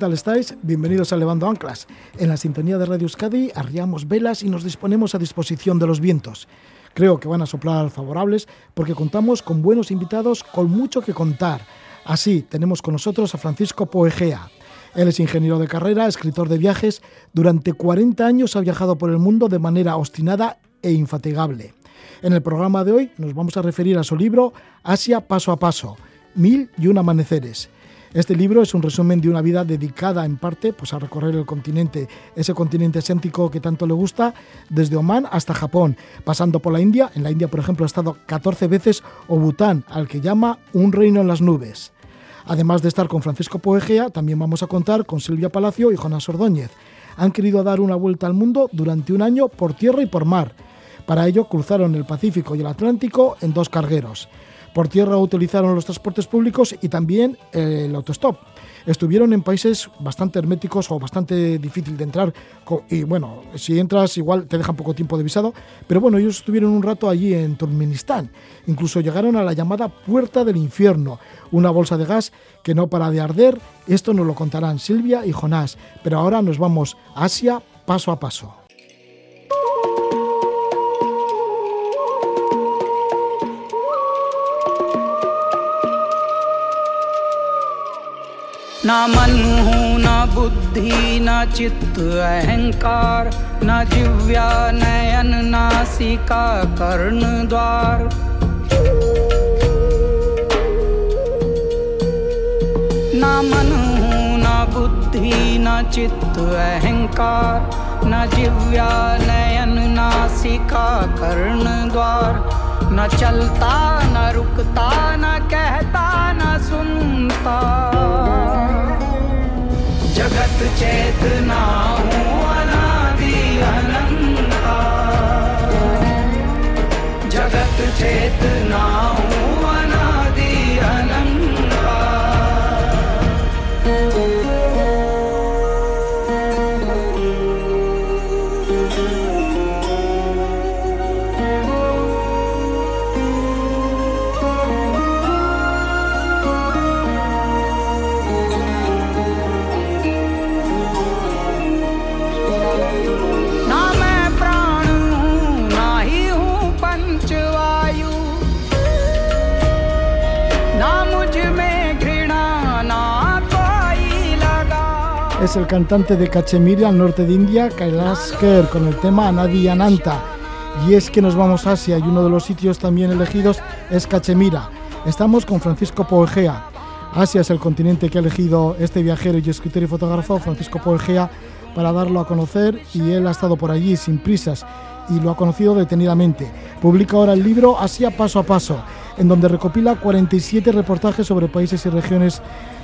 tal estáis? Bienvenidos a Levando Anclas. En la sintonía de Radio Euskadi arriamos velas y nos disponemos a disposición de los vientos. Creo que van a soplar favorables porque contamos con buenos invitados con mucho que contar. Así, tenemos con nosotros a Francisco Poegea. Él es ingeniero de carrera, escritor de viajes. Durante 40 años ha viajado por el mundo de manera obstinada e infatigable. En el programa de hoy nos vamos a referir a su libro Asia paso a paso, Mil y un amaneceres. Este libro es un resumen de una vida dedicada en parte pues, a recorrer el continente, ese continente asiático que tanto le gusta, desde Omán hasta Japón, pasando por la India. En la India, por ejemplo, ha estado 14 veces, o Bután, al que llama un reino en las nubes. Además de estar con Francisco Poegea, también vamos a contar con Silvia Palacio y Jonás Ordóñez. Han querido dar una vuelta al mundo durante un año por tierra y por mar. Para ello cruzaron el Pacífico y el Atlántico en dos cargueros. Por tierra utilizaron los transportes públicos y también el autostop. Estuvieron en países bastante herméticos o bastante difícil de entrar. Y bueno, si entras igual te dejan poco tiempo de visado. Pero bueno, ellos estuvieron un rato allí en Turkmenistán. Incluso llegaron a la llamada Puerta del Infierno, una bolsa de gas que no para de arder. Esto nos lo contarán Silvia y Jonás. Pero ahora nos vamos a Asia paso a paso. न मन न बुद्धि, न चित्त, अहंकार, न जिव्या नयन नासिका कर्ण द्वार। न मन न बुद्धि, न चित्त, अहंकार, न जिव्या नयन नासिका कर्ण द्वार। न चलता न रुकता न कहता न सुनता। जगत चेतना जगत चेतना हूँ Es el cantante de Cachemira al norte de India, Kailash Kher, con el tema Anadi Ananta. Y es que nos vamos a Asia y uno de los sitios también elegidos es Cachemira. Estamos con Francisco Poegea. Asia es el continente que ha elegido este viajero y escritor y fotógrafo, Francisco Poegea, para darlo a conocer y él ha estado por allí sin prisas y lo ha conocido detenidamente. Publica ahora el libro Asia paso a paso, en donde recopila 47 reportajes sobre países y regiones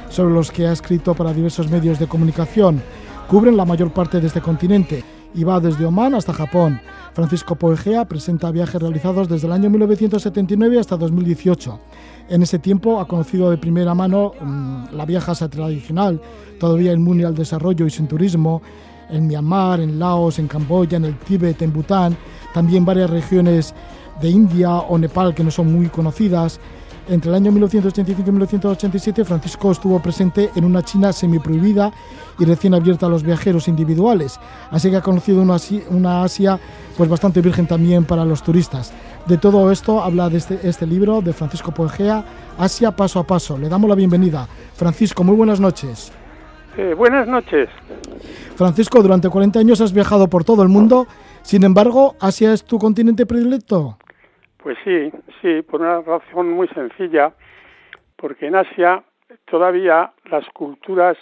sobre los que ha escrito para diversos medios de comunicación. Cubren la mayor parte de este continente y va desde Omán hasta Japón. Francisco Poegea presenta viajes realizados desde el año 1979 hasta 2018. En ese tiempo ha conocido de primera mano mmm, la vieja Asia tradicional, todavía inmune al desarrollo y sin turismo, en Myanmar, en Laos, en Camboya, en el Tíbet, en Bután, también varias regiones de India o Nepal que no son muy conocidas. Entre el año 1985 y 1987, Francisco estuvo presente en una China semiprohibida y recién abierta a los viajeros individuales, así que ha conocido una, una Asia pues bastante virgen también para los turistas. De todo esto habla de este, este libro de Francisco Poegea, Asia paso a paso. Le damos la bienvenida. Francisco, muy buenas noches. Eh, buenas noches. Francisco, durante 40 años has viajado por todo el mundo, sin embargo, ¿Asia es tu continente predilecto? Pues sí, sí, por una razón muy sencilla, porque en Asia todavía las culturas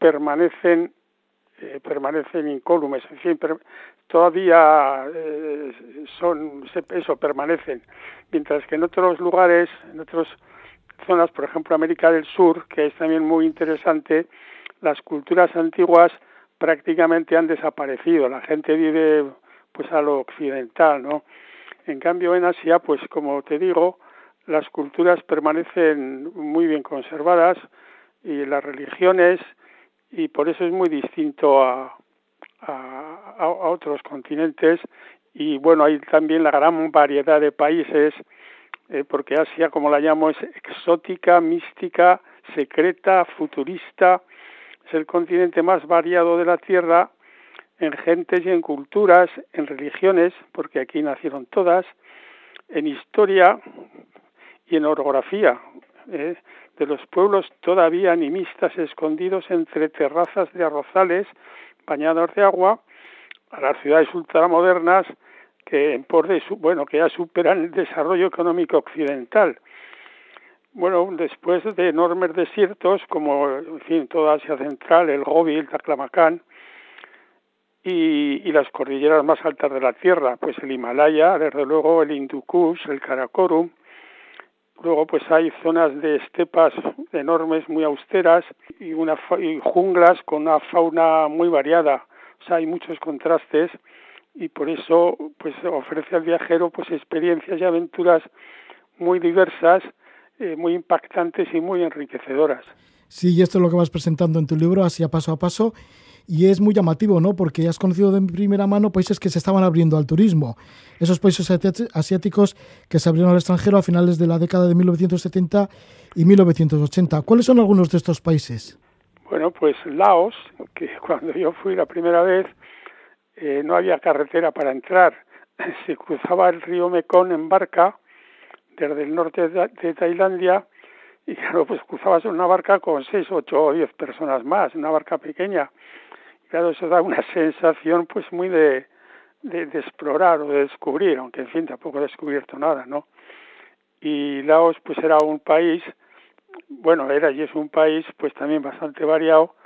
permanecen eh, permanecen incólumes, en fin, per, todavía eh, son eso permanecen, mientras que en otros lugares, en otras zonas, por ejemplo América del Sur, que es también muy interesante, las culturas antiguas prácticamente han desaparecido, la gente vive pues a lo occidental, ¿no? En cambio en Asia, pues como te digo, las culturas permanecen muy bien conservadas y las religiones y por eso es muy distinto a, a, a, otros continentes. Y bueno hay también la gran variedad de países eh, porque Asia, como la llamo, es exótica, mística, secreta, futurista, es el continente más variado de la Tierra en gentes y en culturas, en religiones, porque aquí nacieron todas, en historia y en orografía, ¿eh? de los pueblos todavía animistas escondidos entre terrazas de arrozales bañados de agua, a las ciudades ultramodernas que en por de bueno que ya superan el desarrollo económico occidental. Bueno, después de enormes desiertos como en fin toda Asia Central, el Gobi, el Taklamakan y, y las cordilleras más altas de la Tierra, pues el Himalaya, desde luego el Hindu Kush, el Karakorum, Luego pues hay zonas de estepas enormes, muy austeras y, una, y junglas con una fauna muy variada. O sea, hay muchos contrastes y por eso pues ofrece al viajero pues experiencias y aventuras muy diversas, eh, muy impactantes y muy enriquecedoras. Sí, y esto es lo que vas presentando en tu libro, así a paso a paso y es muy llamativo, ¿no? Porque has conocido de primera mano países que se estaban abriendo al turismo. Esos países asiáticos que se abrieron al extranjero a finales de la década de 1970 y 1980. ¿Cuáles son algunos de estos países? Bueno, pues Laos, que cuando yo fui la primera vez eh, no había carretera para entrar. Se cruzaba el río Mekong en barca desde el norte de Tailandia y claro, pues cruzabas una barca con seis, ocho o diez personas más, una barca pequeña claro, eso da una sensación pues muy de, de, explorar o de descubrir, aunque en fin tampoco he descubierto nada, ¿no? Y Laos pues era un país, bueno, era y es un país pues también bastante variado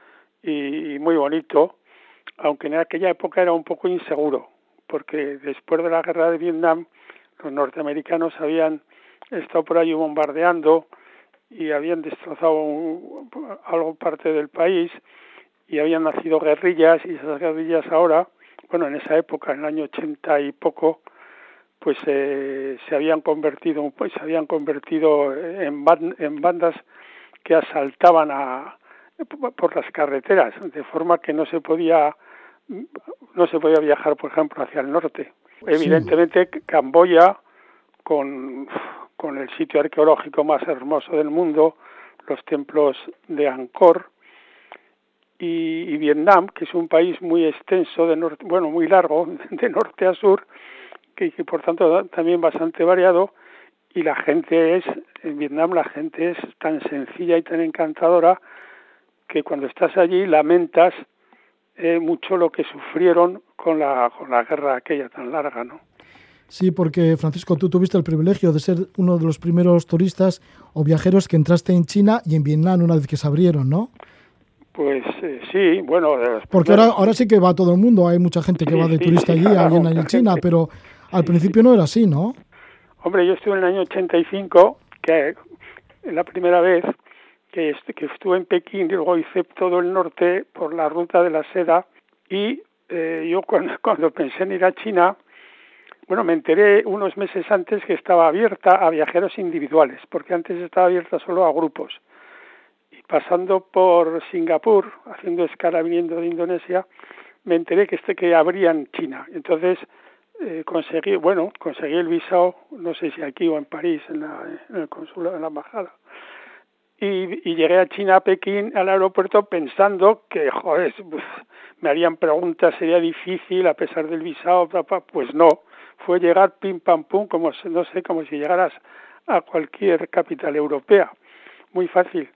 y, muy bonito, aunque en aquella época era un poco inseguro, porque después de la guerra de Vietnam los norteamericanos habían estado por ahí bombardeando y habían destrozado algo parte del país y habían nacido guerrillas y esas guerrillas ahora, bueno, en esa época, en el año ochenta y poco, pues eh, se habían convertido, pues se habían convertido en, en bandas que asaltaban a por las carreteras, de forma que no se podía no se podía viajar, por ejemplo, hacia el norte. Evidentemente, Camboya, con, con el sitio arqueológico más hermoso del mundo, los templos de Angkor, y, Vietnam, que es un país muy extenso, de norte, bueno, muy largo, de norte a sur, que, por tanto también bastante variado, y la gente es, en Vietnam la gente es tan sencilla y tan encantadora que cuando estás allí lamentas eh, mucho lo que sufrieron con la, con la guerra aquella tan larga, ¿no? Sí, porque Francisco, tú tuviste el privilegio de ser uno de los primeros turistas o viajeros que entraste en China y en Vietnam una vez que se abrieron, ¿no? Pues eh, sí, bueno. Porque ahora, ahora sí que va todo el mundo, hay mucha gente que va de turista allí, alguien en China, pero al principio no era así, ¿no? Hombre, yo estuve en el año 85, que la primera vez que, que estuve en Pekín, y luego hice todo el norte por la ruta de la seda, y eh, yo cuando, cuando pensé en ir a China, bueno, me enteré unos meses antes que estaba abierta a viajeros individuales, porque antes estaba abierta solo a grupos pasando por Singapur, haciendo escala viniendo de Indonesia, me enteré que este que abría en China. Entonces eh, conseguí, bueno, conseguí el visado, no sé si aquí o en París, en, la, en el consulado, en la embajada. Y, y, llegué a China, a Pekín, al aeropuerto, pensando que, joder, me harían preguntas, sería difícil a pesar del visado, pues no. Fue llegar pim pam pum, como no sé, como si llegaras a cualquier capital europea. Muy fácil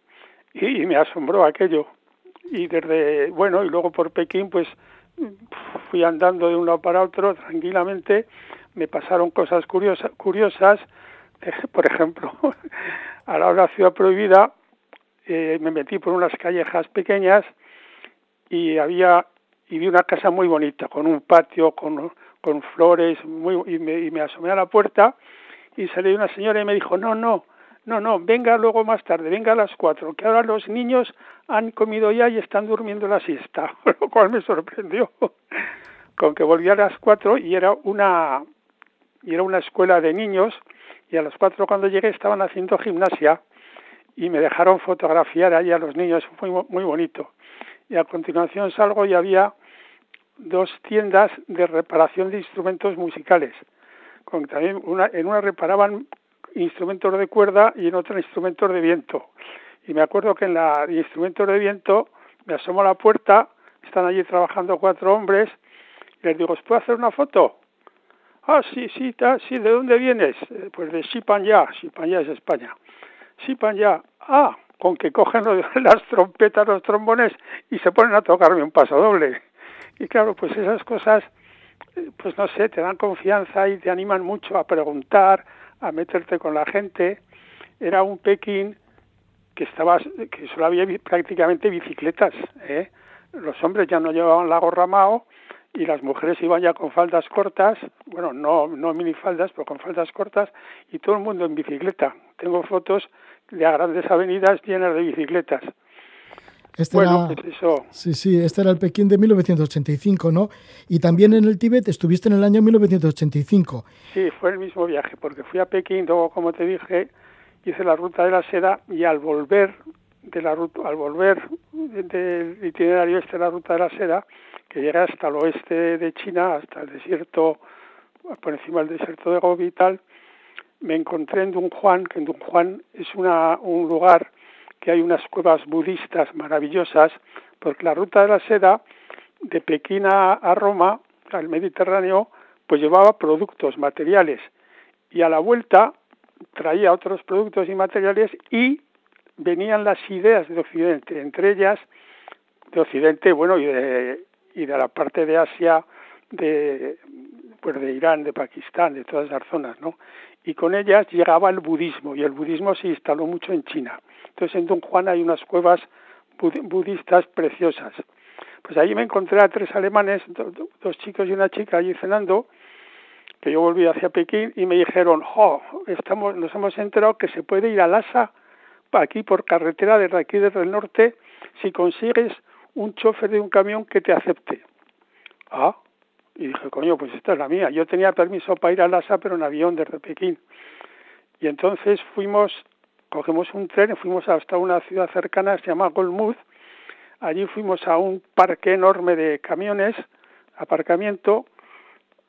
y, me asombró aquello. Y desde, bueno, y luego por Pekín, pues fui andando de un lado para otro tranquilamente, me pasaron cosas curiosas, curiosas por ejemplo, a la hora de ciudad prohibida, eh, me metí por unas callejas pequeñas y había y vi una casa muy bonita con un patio con, con flores muy y me, y me asomé a la puerta y salió una señora y me dijo no no no, no, venga luego más tarde, venga a las cuatro, que ahora los niños han comido ya y están durmiendo la siesta, lo cual me sorprendió. Con que volví a las cuatro y era una y era una escuela de niños y a las cuatro cuando llegué estaban haciendo gimnasia y me dejaron fotografiar ahí a los niños, fue muy, muy bonito. Y a continuación salgo y había dos tiendas de reparación de instrumentos musicales. Con también una, en una reparaban instrumentos de cuerda y en otra instrumentos de viento. Y me acuerdo que en la de instrumentos de viento me asomo a la puerta, están allí trabajando cuatro hombres, y les digo, ¿os puedo hacer una foto? Ah, sí, sí, sí, ¿de dónde vienes? Eh, pues de Xipanya, Xipanya es España. Xipanya, ah, con que cogen las trompetas, los trombones y se ponen a tocarme un paso doble. Y claro, pues esas cosas, eh, pues no sé, te dan confianza y te animan mucho a preguntar, a meterte con la gente. Era un Pekín que estaba, que solo había prácticamente bicicletas, ¿eh? Los hombres ya no llevaban la gorra y las mujeres iban ya con faldas cortas, bueno, no, no minifaldas, pero con faldas cortas, y todo el mundo en bicicleta. Tengo fotos de grandes avenidas llenas de bicicletas. Este bueno, era, pues. Sí, sí, este era el Pekín de 1985, ¿no? Y también en el Tíbet estuviste en el año 1985. Sí, fue el mismo viaje, porque fui a Pekín, luego, como te dije, hice la ruta de la seda y al volver de la ruta, al volver del itinerario este de la ruta de la seda, que llega hasta el oeste de China, hasta el desierto, por encima del desierto de Gobi y tal, me encontré en Dunhuan, que en Dunhuan es una, un lugar que hay unas cuevas budistas maravillosas, porque la ruta de la seda de Pekín a, Roma, al Mediterráneo, pues llevaba productos, materiales, y a la vuelta traía otros productos y materiales y venían las ideas de Occidente, entre ellas de Occidente, bueno, y de, y de la parte de Asia, de, pues de Irán, de Pakistán, de todas esas zonas, ¿no? Y con ellas llegaba el budismo, y el budismo se instaló mucho en China. Entonces en Don Juan hay unas cuevas budistas preciosas. Pues allí me encontré a tres alemanes, dos chicos y una chica allí cenando, que yo volví hacia Pekín y me dijeron, jo, estamos, nos hemos enterado que se puede ir a Lhasa, aquí por carretera desde aquí desde el norte, si consigues un chofer de un camión que te acepte. Ah, y dije, coño, pues esta es la mía. Yo tenía permiso para ir a Lhasa, pero en avión desde Pekín. Y entonces fuimos, cogemos un tren fuimos hasta una ciudad cercana, se llama Golmuz. Allí fuimos a un parque enorme de camiones, aparcamiento,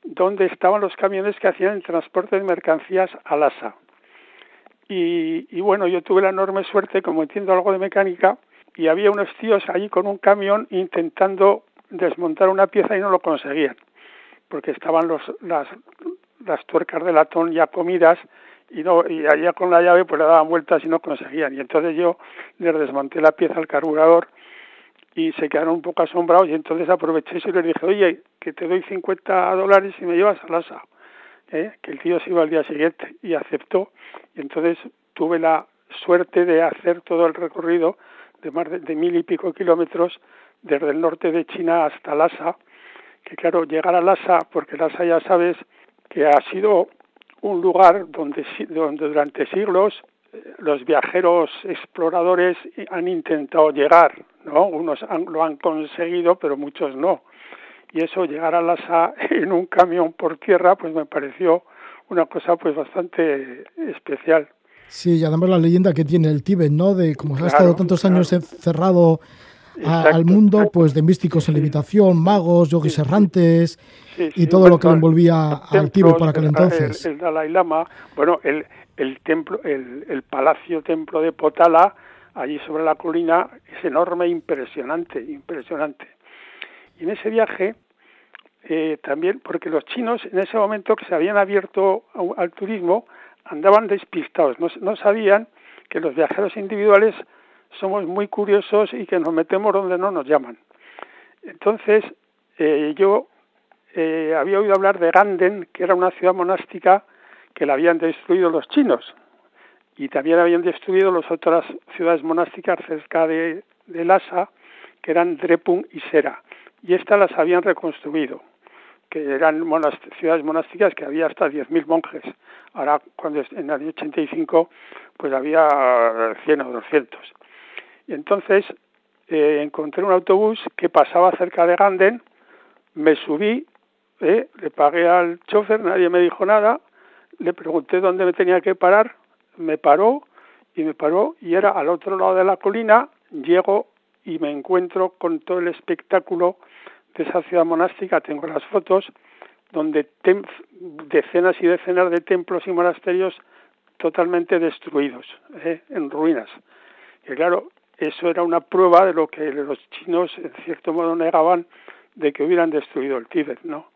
donde estaban los camiones que hacían el transporte de mercancías a Lhasa. Y, y bueno, yo tuve la enorme suerte, como entiendo algo de mecánica, y había unos tíos allí con un camión intentando desmontar una pieza y no lo conseguían, porque estaban los, las, las tuercas de latón ya comidas y no y allá con la llave pues le daban vueltas y no conseguían y entonces yo les desmonté la pieza al carburador y se quedaron un poco asombrados y entonces aproveché y les dije oye que te doy 50 dólares y me llevas a Lhasa ¿eh? que el tío se iba al día siguiente y aceptó y entonces tuve la suerte de hacer todo el recorrido de más de, mil y pico kilómetros desde el norte de China hasta Lhasa, que claro, llegar a Lhasa, porque Lhasa ya sabes que ha sido un lugar donde, donde durante siglos eh, los viajeros exploradores han intentado llegar, ¿no? Unos lo han conseguido, pero muchos no. Y eso, llegar a Lhasa en un camión por tierra, pues me pareció una cosa pues bastante especial. Sí, y además la leyenda que tiene el Tíbet, ¿no? De como se ha estado tantos años encerrado al mundo, pues de místicos en levitación, magos, yogis errantes y todo lo que le envolvía al Tíbet para aquel entonces. El, Dalai Lama, bueno, el, el templo, el, el palacio templo de Potala, allí sobre la colina, es enorme, impresionante, impresionante. Y en ese viaje, eh, también, porque los chinos en ese momento que se habían abierto al turismo, andaban despistados, no, sabían que los viajeros individuales somos muy curiosos y que nos metemos donde no nos llaman. Entonces, eh, yo eh, había oído hablar de Ganden, que era una ciudad monástica que la habían destruido los chinos, y también habían destruido las otras ciudades monásticas cerca de, de Lhasa, que eran Drepung y Sera, y estas las habían reconstruido que eran ciudades monásticas que había hasta 10.000 monjes. Ahora, cuando en el año 85, pues había 100 o 200. Y entonces eh, encontré un autobús que pasaba cerca de Ganden, me subí, eh, le pagué al chofer, nadie me dijo nada, le pregunté dónde me tenía que parar, me paró y me paró y era al otro lado de la colina, llego y me encuentro con todo el espectáculo de esa ciudad monástica tengo las fotos donde decenas y decenas de templos y monasterios totalmente destruidos, ¿eh? en ruinas. Y claro, eso era una prueba de lo que los chinos en cierto modo negaban de que hubieran destruido el Tíbet, ¿no?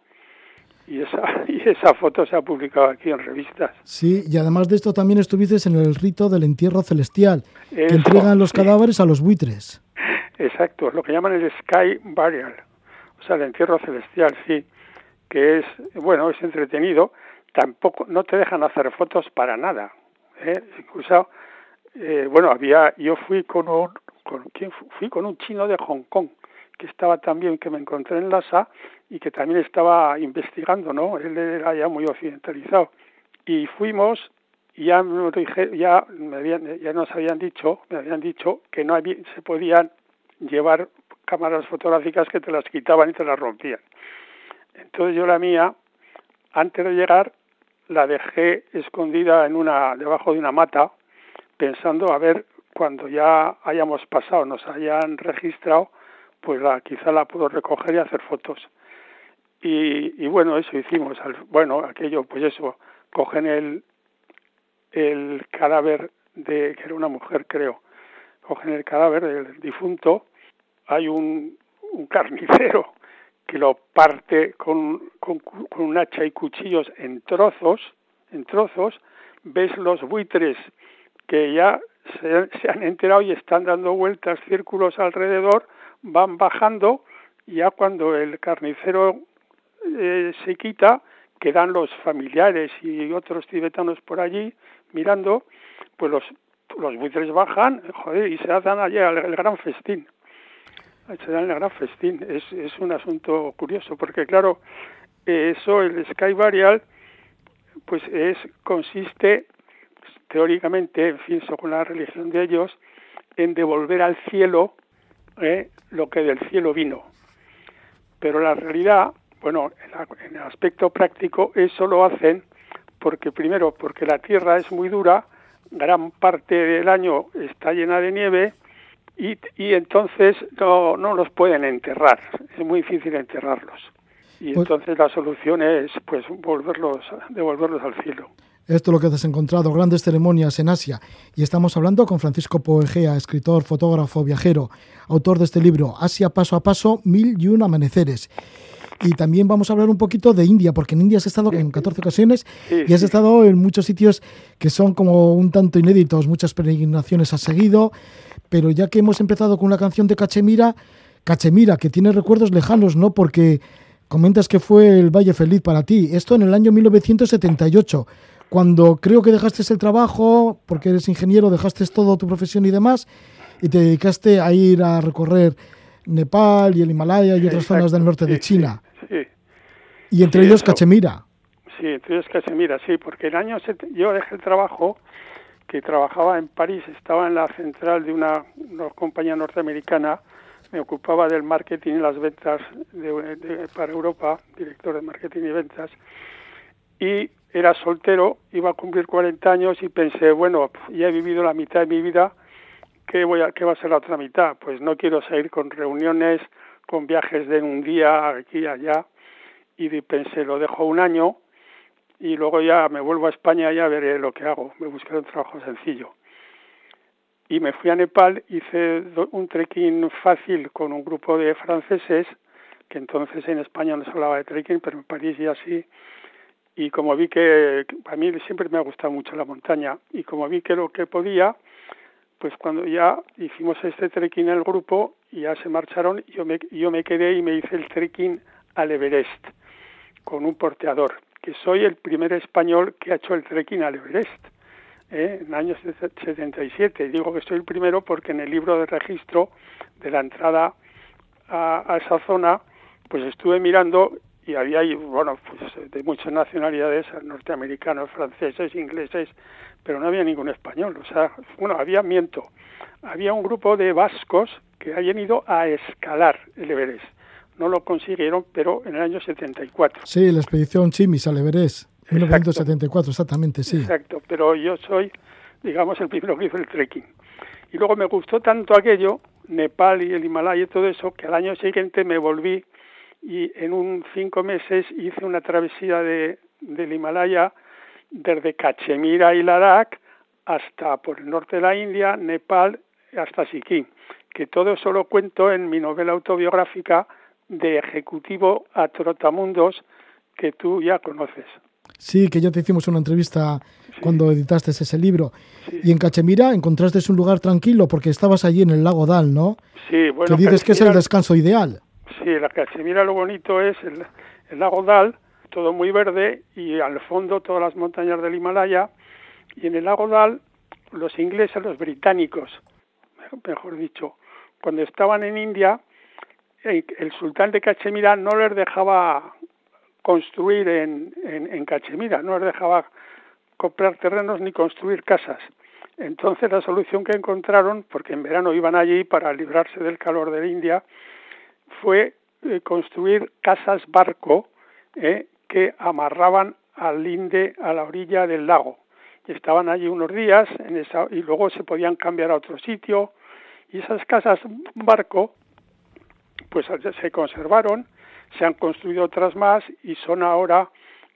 Y esa, y esa foto se ha publicado aquí en revistas. Sí, y además de esto también estuviste en el rito del entierro celestial, que entregan los sí. cadáveres a los buitres. Exacto, lo que llaman el Sky Burial, o sea, el entierro celestial, sí, que es, bueno, es entretenido, tampoco, no te dejan hacer fotos para nada, ¿eh? incluso, eh, bueno, había, yo fui con un, con, ¿quién fu- Fui con un chino de Hong Kong, que estaba también, que me encontré en Lhasa, y que también estaba investigando, ¿no? Él era ya muy occidentalizado. Y fuimos y ya, me dije- ya, me habían, ya nos habían dicho, me habían dicho que no había, se podían llevar cámaras fotográficas que te las quitaban y te las rompían. Entonces yo la mía, antes de llegar, la dejé escondida en una, debajo de una mata, pensando a ver cuando ya hayamos pasado, nos hayan registrado, pues la, quizá la puedo recoger y hacer fotos. Y, y bueno, eso hicimos. Bueno, aquello, pues eso, cogen el, el cadáver de, que era una mujer creo, cogen el cadáver del difunto, hay un, un carnicero que lo parte con, con, con un hacha y cuchillos en trozos, en trozos, ves los buitres que ya se, se han enterado y están dando vueltas, círculos alrededor, van bajando, ya cuando el carnicero eh, se quita, quedan los familiares y otros tibetanos por allí mirando, pues los, los buitres bajan, joder, y se hacen allí el, gran festín. Se dan el gran festín. Es, es un asunto curioso, porque claro, eso, el Sky Burial, pues es, consiste teóricamente, en fin, según la religión de ellos, en devolver al cielo eh, lo que del cielo vino. Pero la realidad, bueno, en, la- en el aspecto práctico, eso lo hacen porque primero, porque la tierra es muy dura, gran parte del año está llena de nieve y, y entonces no, no los pueden enterrar, es muy difícil enterrarlos. Y Pues- entonces la solución es pues volverlos, devolverlos al cielo. Esto es lo que has encontrado, grandes ceremonias en Asia. Y estamos hablando con Francisco Poegea, escritor, fotógrafo, viajero, autor de este libro, Asia paso a paso, mil y un amaneceres. Y también vamos a hablar un poquito de India, porque en India has estado en 14 ocasiones y has estado en muchos sitios que son como un tanto inéditos, muchas peregrinaciones has seguido, pero ya que hemos empezado con la canción de Cachemira, Cachemira, que tiene recuerdos lejanos, ¿no? Porque comentas que fue el Valle Feliz para ti. Esto en el año 1978, cuando creo que dejaste el trabajo, porque eres ingeniero, dejaste todo tu profesión y demás, y te dedicaste a ir a recorrer Nepal y el Himalaya y otras zonas del norte sí, de China. Sí, sí. Y entre Sí, ellos eso. Cachemira. Sí, entonces Casemira, sí, porque el año yo dejé el trabajo que trabajaba en París, estaba en la central de una, una compañía norteamericana, me ocupaba del marketing y las ventas de- de- para Europa, director de marketing y ventas, y era soltero, iba a cumplir 40 años y pensé, bueno, ya he vivido la mitad de mi vida, ¿qué, voy a, ¿qué va a ser la otra mitad? Pues no quiero seguir con reuniones, con viajes de un día aquí y allá, y pensé, lo dejo un año y luego ya me vuelvo a España y ya veré lo que hago. Me buscaré un trabajo sencillo. Y me fui a Nepal, hice un trekking fácil con un grupo de franceses, que entonces en España no se hablaba de trekking, pero en París ya sí. Y como vi que, a mí siempre me ha gustado mucho la montaña, y como vi que lo que podía, pues cuando ya hicimos este trekking en el grupo y ya se marcharon, yo me, yo me quedé y me hice el trekking al Everest con un porteador, que soy el primer español que ha hecho el trekking al Everest ¿eh? en el año 77. Y digo que soy el primero porque en el libro de registro de la entrada a esa zona, pues estuve mirando y había bueno, pues de muchas nacionalidades, norteamericanos, franceses, ingleses, pero no había ningún español. O sea, bueno, había, miento, había un grupo de vascos que habían ido a escalar el Everest. No lo consiguieron, pero en el año 74. Sí, la expedición Chimis al Everest, 1974, exactamente, sí. Exacto, pero yo soy, digamos, el primero que hizo el trekking. Y luego me gustó tanto aquello, Nepal y el Himalaya y todo eso, que al año siguiente me volví y en un cinco meses hice una travesía de, del Himalaya desde Cachemira y Ladakh hasta por el norte de la India, Nepal, hasta Sikkim, que todo eso lo cuento en mi novela autobiográfica de Ejecutivo a Trotamundos, que tú ya conoces. Sí, que ya te hicimos una entrevista cuando editaste ese libro. Y en Cachemira encontraste un lugar tranquilo porque estabas allí en el lago Dal, ¿no? Sí, bueno. Que dices que es el descanso ideal. Sí, la Cachemira lo bonito es el, lago Dal, todo muy verde y al fondo todas las montañas del Himalaya. Y en el lago Dal, los ingleses, los británicos, mejor dicho, cuando estaban en India, el sultán de Cachemira no les dejaba construir en Cachemira, no les dejaba comprar terrenos ni construir casas. Entonces la solución que encontraron, porque en verano iban allí para librarse del calor de la India, fue eh, construir casas barco eh, que amarraban al linde a la orilla del lago. Y estaban allí unos días en esa, y luego se podían cambiar a otro sitio. Y esas casas barco, pues se conservaron, se han construido otras más y son ahora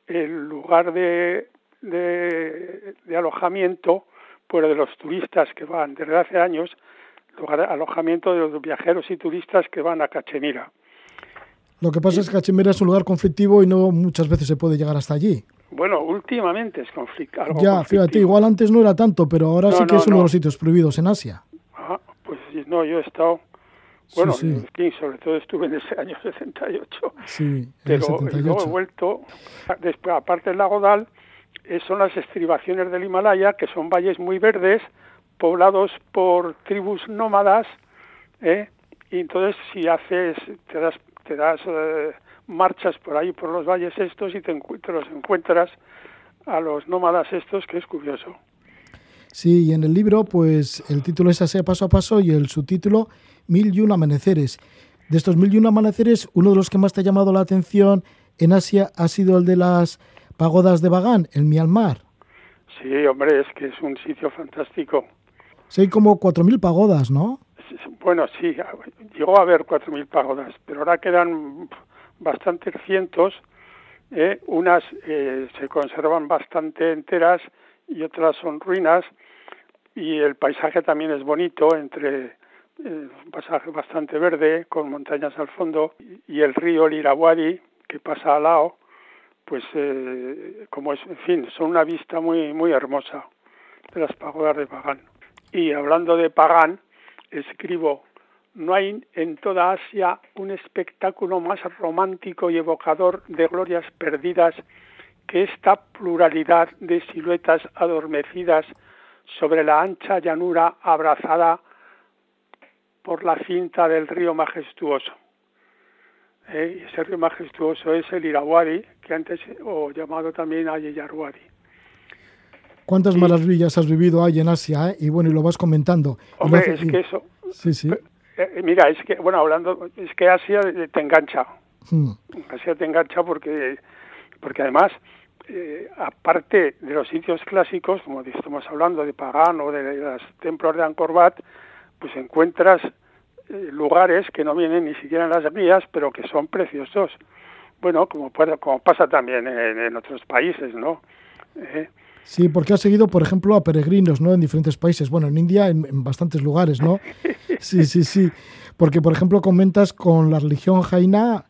el lugar de, de, alojamiento pues de los turistas que van desde hace años, lugar de alojamiento de los viajeros y turistas que van a Cachemira. Lo que pasa es que Cachemira es un lugar conflictivo y no muchas veces se puede llegar hasta allí. Bueno, últimamente es conflict algo Ya, conflictivo. fíjate, igual antes no era tanto, pero ahora No, sí que no, es uno no. de los sitios prohibidos en Asia. Ah, pues no, yo he estado, bueno, sí. sobre todo estuve en ese año 68, Sí, pero luego he 78. vuelto, después, aparte del lago Dal, eh, son las estribaciones del Himalaya, que son valles muy verdes, poblados por tribus nómadas, ¿eh? y entonces si haces, te das, te das eh, marchas por ahí, por los valles estos, y te, te los encuentras a los nómadas estos, que es curioso. Sí, y en el libro, pues el título es Así paso a paso y el subtítulo Mil y un amaneceres. De estos mil y un amaneceres, uno de los que más te ha llamado la atención en Asia ha sido el de las pagodas de Bagán, en Myanmar. Sí, hombre, es que es un sitio fantástico. Sí, hay como 4.000 pagodas, ¿no? Bueno, sí, llegó a haber 4.000 pagodas, pero ahora quedan bastantes cientos. ¿eh? Unas eh, se conservan bastante enteras y otras son ruinas. Y el paisaje también es bonito, entre eh, un paisaje bastante verde, con montañas al fondo, y el río el Irrawaddy, que pasa al lado, pues eh, como es, en fin, son una vista muy, muy hermosa de las pagodas de Pagán. Y hablando de Pagán, escribo, no hay en toda Asia un espectáculo más romántico y evocador de glorias perdidas que esta pluralidad de siluetas adormecidas sobre la ancha llanura abrazada por la cinta del río majestuoso. Eh, ese río majestuoso es el Irrawaddy, que antes, o llamado también Ayeyarwadi. ¿Cuántas maravillas has vivido ahí en Asia? eh? Y bueno, y lo vas comentando. Hombre, hace- es que eso, Sí, sí. eh, mira, es que, bueno, hablando, es que Asia eh, te engancha, Mm. Asia te engancha porque, porque además, eh, aparte de los sitios clásicos, como estamos hablando de Pagán o de los templos de Angkor Wat, pues encuentras eh, lugares que no vienen ni siquiera en las guías, pero que son preciosos. Bueno, como, puede- como pasa también en, en otros países, ¿no? Eh, Sí, porque has seguido, por ejemplo, a peregrinos, ¿no? En diferentes países. Bueno, en India, en, en bastantes lugares, ¿no? Sí, sí, sí. Porque, por ejemplo, comentas con la religión jaina,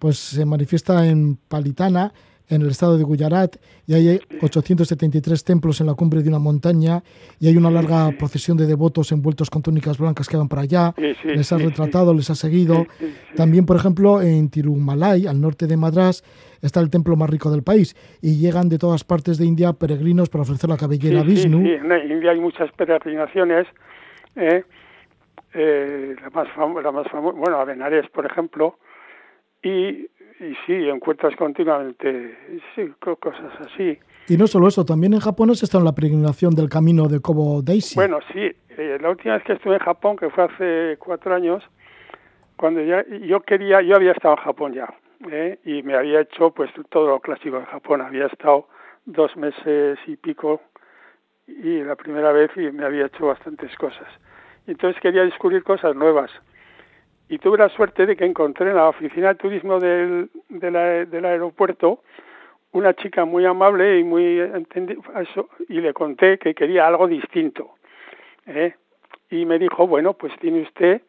pues se manifiesta en Palitana, en el estado de Gujarat, y hay 873 templos en la cumbre de una montaña, y hay una larga procesión de devotos envueltos con túnicas blancas que van para allá. Les sí, retratado, les has seguido. También, por ejemplo, en Tirumalai, al norte de Madras, está el templo más rico del país, y llegan de todas partes de India peregrinos para ofrecer la cabellera a Sí, sí, Vishnu. sí, en India hay muchas peregrinaciones. ¿eh? Eh, la más famosa, la más famo- bueno, a Benares, por ejemplo, y, y sí, encuentras continuamente sí, co- cosas así. Y no solo eso, también en Japón has estado en la peregrinación del camino de Kobo Daisy. Bueno, sí, eh, la última vez que estuve en Japón, que fue hace cuatro años, cuando ya yo quería, yo había estado en Japón ya, ¿eh? y me había hecho pues todo lo clásico de Japón, había estado dos meses y pico, y la primera vez y me había hecho bastantes cosas. Entonces quería descubrir cosas nuevas. Y tuve la suerte de que encontré en la oficina de turismo del, del aeropuerto una chica muy amable y muy y le conté que quería algo distinto. ¿eh? Y me dijo, bueno, pues tiene usted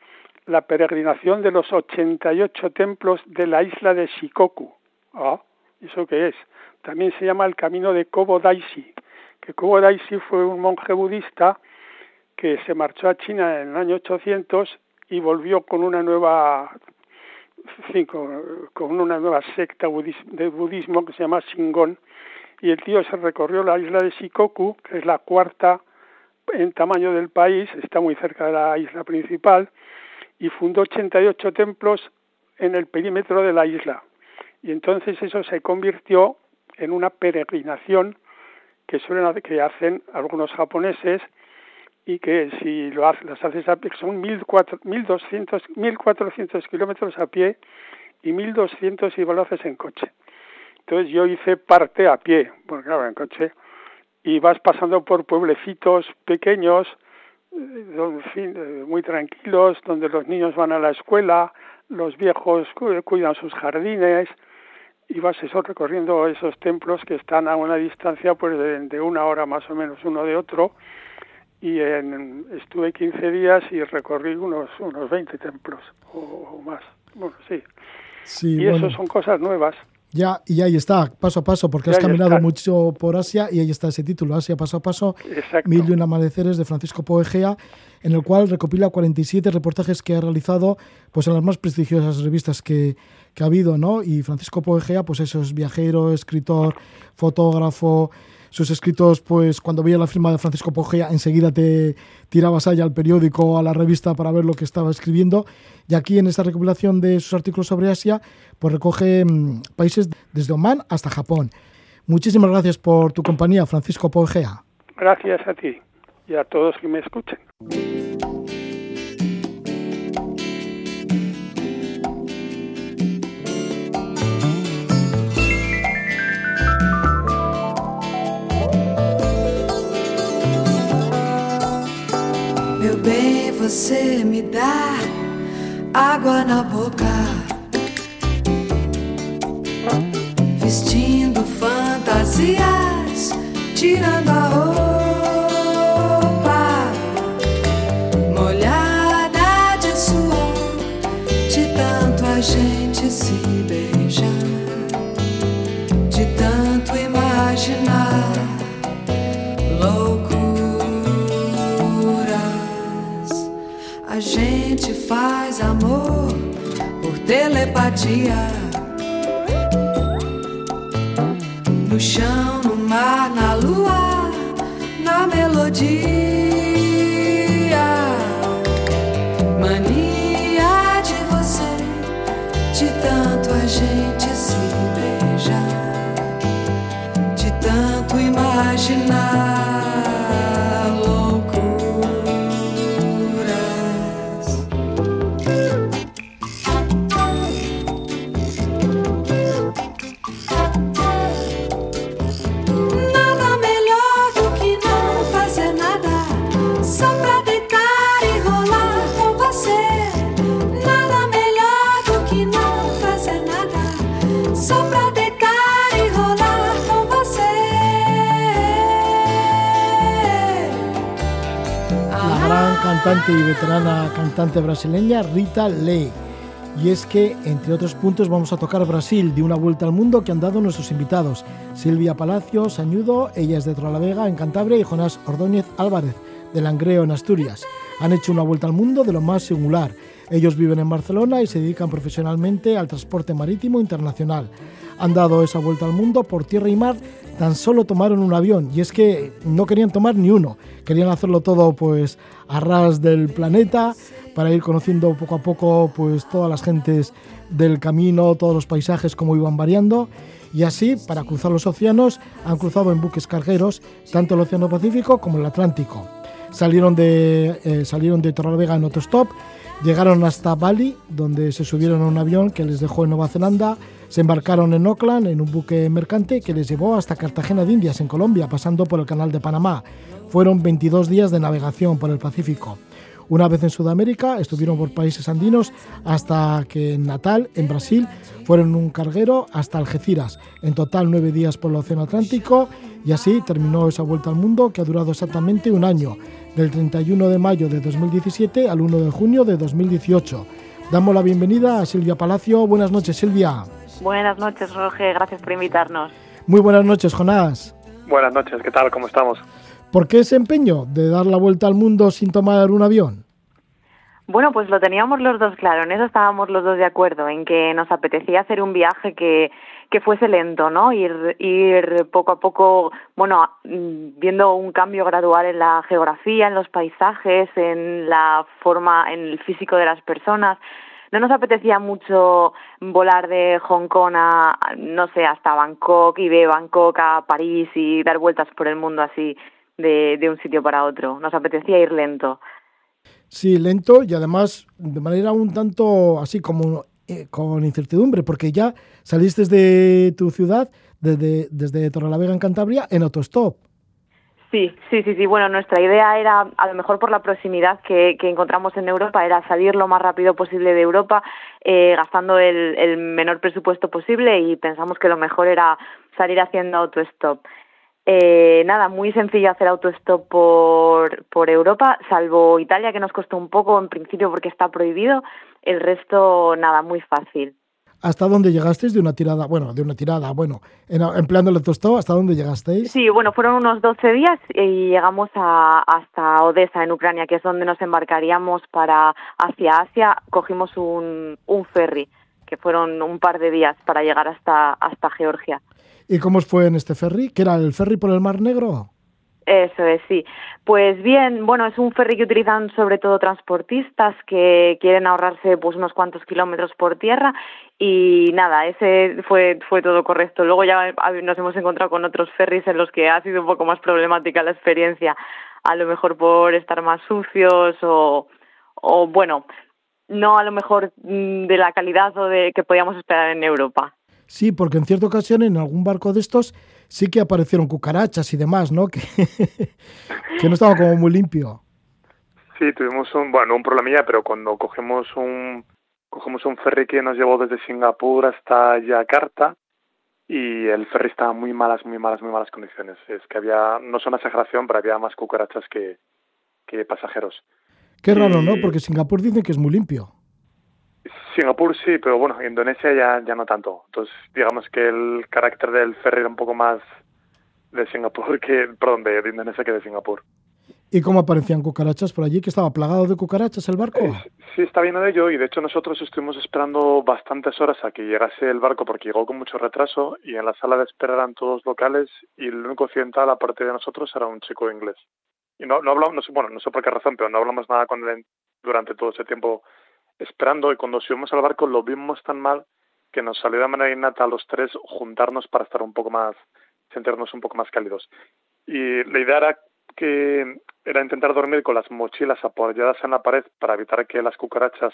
la peregrinación de los 88 templos de la isla de Shikoku. Ah, ¿eso qué es? También se llama el camino de Kobo Daisy, que Kobo Daisy fue un monje budista que se marchó a China en el año 800 y volvió con una nueva sí, con, una nueva secta de budismo que se llama Shingon y el tío se recorrió la isla de Shikoku, que es la cuarta en tamaño del país, está muy cerca de la isla principal y fundó 88 templos en el perímetro de la isla. Y entonces eso se convirtió en una peregrinación que suelen que hacen algunos japoneses y que si lo haces, las haces a pie, son 1.400, 1.200, 1.400 kilómetros a pie y 1.200 si lo haces en coche. Entonces yo hice parte a pie, porque claro, en coche, y vas pasando por pueblecitos pequeños, eh, eh, muy tranquilos, donde los niños van a la escuela, los viejos cu- cuidan sus jardines, y vas eso recorriendo esos templos que están a una distancia pues de una hora más o menos uno de otro, y en, estuve 15 días y recorrí unos unos 20 templos o, o más. Bueno, sí. Sí, y bueno, eso son cosas nuevas. ya, y ahí está, paso a paso, porque Ya has caminado está. mucho por Asia y ahí está ese título, Asia paso a paso, Exacto. Mil y un amaneceres de Francisco Poegea, en el cual recopila 47 reportajes que ha realizado pues en las más prestigiosas revistas que, que ha habido, ¿no? Y Francisco Poegea, pues eso es viajero, escritor, fotógrafo, sus escritos, pues cuando veía la firma de Francisco Pogea, enseguida te tirabas allá al periódico o a la revista para ver lo que estaba escribiendo. Y aquí en esta recopilación de sus artículos sobre Asia, pues recoge mm, países desde Omán hasta Japón. Muchísimas gracias por tu compañía, Francisco Pogea. Gracias a ti y a todos que me escuchen. Você me dá água dia. Y veterana cantante brasileña Rita Lee. Y es que, entre otros puntos, vamos a tocar Brasil de una vuelta al mundo que han dado nuestros invitados. Silvia Palacios Añudo, ella es de Trolavega, en Cantabria, y Jonás Ordóñez Álvarez, de Langreo, en Asturias. Han hecho una vuelta al mundo de lo más singular. Ellos viven en Barcelona y se dedican profesionalmente al transporte marítimo internacional. Han dado esa vuelta al mundo por tierra y mar, tan solo tomaron un avión. Y es que no querían tomar ni uno, querían hacerlo todo pues a ras del planeta para ir conociendo poco a poco pues todas las gentes del camino, todos los paisajes, cómo iban variando. Y así, para cruzar los océanos, han cruzado en buques cargueros tanto el Océano Pacífico como el Atlántico. Salieron de, eh, salieron de Torrelavega en autostop, llegaron hasta Bali, donde se subieron a un avión que les dejó en Nueva Zelanda, se embarcaron en Auckland en un buque mercante que les llevó hasta Cartagena de Indias, en Colombia, pasando por el Canal de Panamá. Fueron 22 días de navegación por el Pacífico. Una vez en Sudamérica, estuvieron por países andinos hasta que en Natal, en Brasil, fueron un carguero hasta Algeciras. En total nueve días por el Océano Atlántico y así terminó esa vuelta al mundo que ha durado exactamente un año, del 31 de mayo de 2017 al 1 de junio de 2018. Damos la bienvenida a Silvia Palacio. Buenas noches, Silvia. Buenas noches, Roger. Gracias por invitarnos. Muy buenas noches, Jonás. Buenas noches, ¿qué tal? ¿Cómo estamos? ¿Por qué ese empeño de dar la vuelta al mundo sin tomar un avión? Bueno, pues lo teníamos los dos claro, en eso estábamos los dos de acuerdo, en que nos apetecía hacer un viaje que, que fuese lento, ¿no? Ir, ir poco a poco, bueno, mm, viendo un cambio gradual en la geografía, en los paisajes, en la forma, en el físico de las personas. No nos apetecía mucho volar de Hong Kong a, no sé, hasta Bangkok y de Bangkok a París y dar vueltas por el mundo así de, de un sitio para otro. Nos apetecía ir lento. Sí, lento y además de manera un tanto así como eh, con incertidumbre, porque ya saliste de tu ciudad, desde, desde Torrelavega en Cantabria, en autostop. Sí, sí, sí, sí. Bueno, nuestra idea era, a lo mejor por la proximidad que, encontramos en Europa, era salir lo más rápido posible de Europa, eh, gastando el, el menor presupuesto posible y pensamos que lo mejor era salir haciendo autostop. Eh, nada, muy sencillo hacer autostop por, por Europa, salvo Italia, que nos costó un poco en principio porque está prohibido. El resto, nada, muy fácil. ¿Hasta dónde llegasteis de una tirada? Bueno, de una tirada, bueno, en, empleando el autostop, ¿hasta dónde llegasteis? Sí, bueno, fueron unos 12 días y llegamos a, hasta Odessa, en Ucrania, que es donde nos embarcaríamos para hacia Asia. Cogimos un, un ferry, que fueron un par de días para llegar hasta, hasta Georgia. ¿Y cómo os fue en este ferry? ¿Que era el ferry por el Mar Negro? Eso es, sí. Pues bien, bueno, es un ferry que utilizan sobre todo transportistas que quieren ahorrarse pues unos cuantos kilómetros por tierra y nada, ese fue fue todo correcto. Luego ya nos hemos encontrado con otros ferries en los que ha sido un poco más problemática la experiencia, a lo mejor por estar más sucios o o bueno, no a lo mejor mm, de la calidad o de que podíamos esperar en Europa. Sí, porque en cierta ocasión en algún barco de estos sí que aparecieron cucarachas y demás, ¿no? Que, que no estaba como muy limpio. Sí, tuvimos un, bueno, un problemilla, pero cuando cogemos un, cogemos un ferry que nos llevó desde Singapur hasta Yakarta y el ferry estaba en muy malas, muy malas, muy malas condiciones. Es que había, no es una exageración, pero había más cucarachas que, que pasajeros. Qué raro, ¿no? Porque Singapur dicen que es muy limpio. Singapur sí, pero bueno, Indonesia ya, ya no tanto. Entonces, digamos que el carácter del ferry era un poco más de Singapur que, perdón, de, de Indonesia que de Singapur. ¿Y cómo aparecían cucarachas por allí? ¿Que estaba plagado de cucarachas el barco? Eh, sí, está bien de ello y de hecho nosotros estuvimos esperando bastantes horas a que llegase el barco porque llegó con mucho retraso y en la sala de espera eran todos locales y el único occidental aparte de nosotros era un chico inglés. Y no, no hablamos, no sé, bueno, no sé por qué razón, pero no hablamos nada con él durante todo ese tiempo esperando y cuando subimos al barco lo vimos tan mal que nos salió de manera innata a los tres juntarnos para estar un poco más, sentirnos un poco más cálidos. Y la idea era que era intentar dormir con las mochilas apoyadas en la pared para evitar que las cucarachas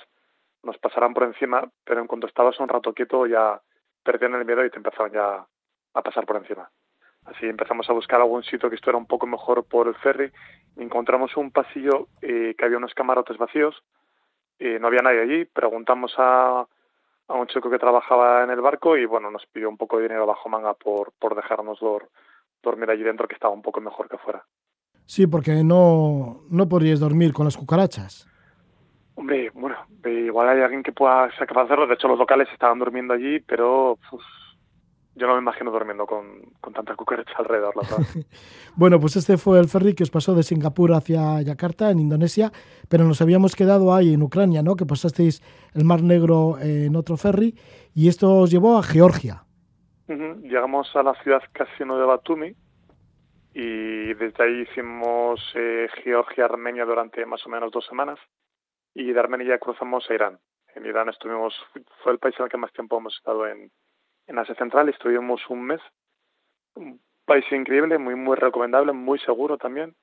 nos pasaran por encima, pero en cuanto estabas un rato quieto ya perdían el miedo y te empezaban ya a pasar por encima. Así empezamos a buscar algún sitio que estuviera un poco mejor por el ferry encontramos un pasillo eh, que había unos camarotes vacíos y no había nadie allí. Preguntamos a, a un chico que trabajaba en el barco y bueno, nos pidió un poco de dinero bajo manga por, por dejarnos dor- dormir allí dentro que estaba un poco mejor que fuera. Sí, porque no, no podríais dormir con las cucarachas. Hombre, bueno, igual hay alguien que pueda ser capaz de hacerlo. De hecho, los locales estaban durmiendo allí, pero yo no me imagino durmiendo con, con tanta cucaracha alrededor, la verdad. Bueno, pues este fue el ferry que os pasó de Singapur hacia Yakarta, en Indonesia, pero nos habíamos quedado ahí en Ucrania, ¿no? Que pasasteis el Mar Negro eh, en otro ferry y esto os llevó a Georgia. Llegamos a la ciudad casino de Batumi y desde ahí hicimos eh, Georgia-Armenia durante más o menos dos semanas y de Armenia cruzamos a Irán. En Irán estuvimos, fue el país en el que más tiempo hemos estado en, en Asia Central, estuvimos un mes. Un país increíble, muy, muy recomendable, muy seguro también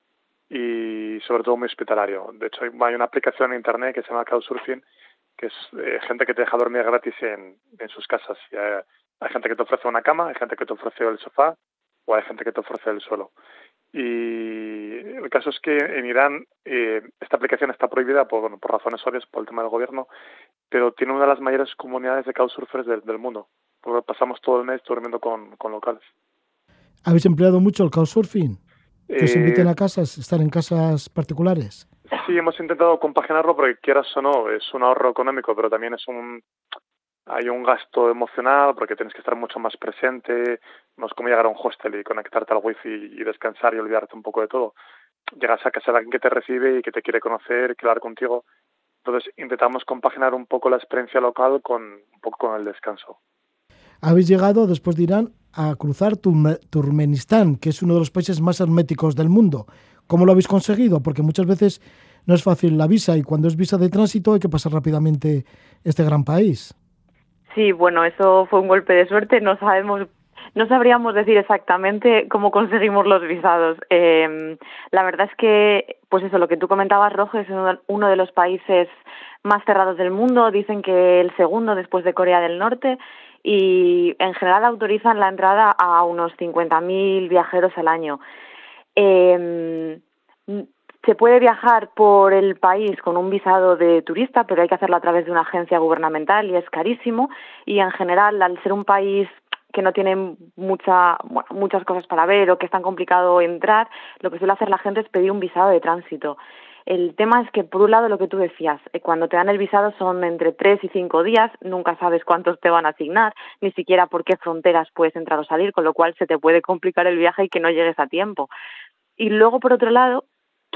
y sobre todo muy hospitalario. De hecho, hay una aplicación en internet que se llama Couchsurfing, que es eh, gente que te deja dormir gratis en, en sus casas. Eh, hay gente que te ofrece una cama, hay gente que te ofrece el sofá o hay gente que te ofrece el suelo. Y el caso es que en Irán eh, esta aplicación está prohibida por, bueno, por razones obvias, por el tema del gobierno, pero tiene una de las mayores comunidades de couchsurfers del, del mundo, porque pasamos todo el mes durmiendo con, con locales. ¿Habéis empleado mucho el couchsurfing? ¿Que os Eh, inviten a casas, estar en casas particulares? Sí, hemos intentado compaginarlo porque quieras o no, es un ahorro económico, pero también es un hay un gasto emocional porque tienes que estar mucho más presente, no es como llegar a un hostel y conectarte al wifi y descansar y olvidarte un poco de todo. Llegas a casa de alguien que te recibe y que te quiere conocer, quiere hablar contigo. Entonces intentamos compaginar un poco la experiencia local con un poco con el descanso. Habéis llegado, después de Irán, a cruzar Turme- Turkmenistán, que es uno de los países más herméticos del mundo. ¿Cómo lo habéis conseguido? Porque muchas veces no es fácil la visa y cuando es visa de tránsito hay que pasar rápidamente este gran país. Sí, bueno, eso fue un golpe de suerte. No sabemos, no sabríamos decir exactamente cómo conseguimos los visados. Eh, la verdad es que, pues eso, lo que tú comentabas, Rojo, es uno uno de los países más cerrados del mundo. Dicen que el segundo después de Corea del Norte y en general autorizan la entrada a unos 50.000 viajeros al año. Eh, se puede viajar por el país con un visado de turista, pero hay que hacerlo a través de una agencia gubernamental y es carísimo. Y en general, al ser un país que no tiene mucha, bueno, muchas cosas para ver o que es tan complicado entrar, lo que suele hacer la gente es pedir un visado de tránsito. El tema es que, por un lado, lo que tú decías, eh, cuando te dan el visado son entre tres y cinco días, nunca sabes cuántos te van a asignar, ni siquiera por qué fronteras puedes entrar o salir, con lo cual se te puede complicar el viaje y que no llegues a tiempo. Y luego, por otro lado,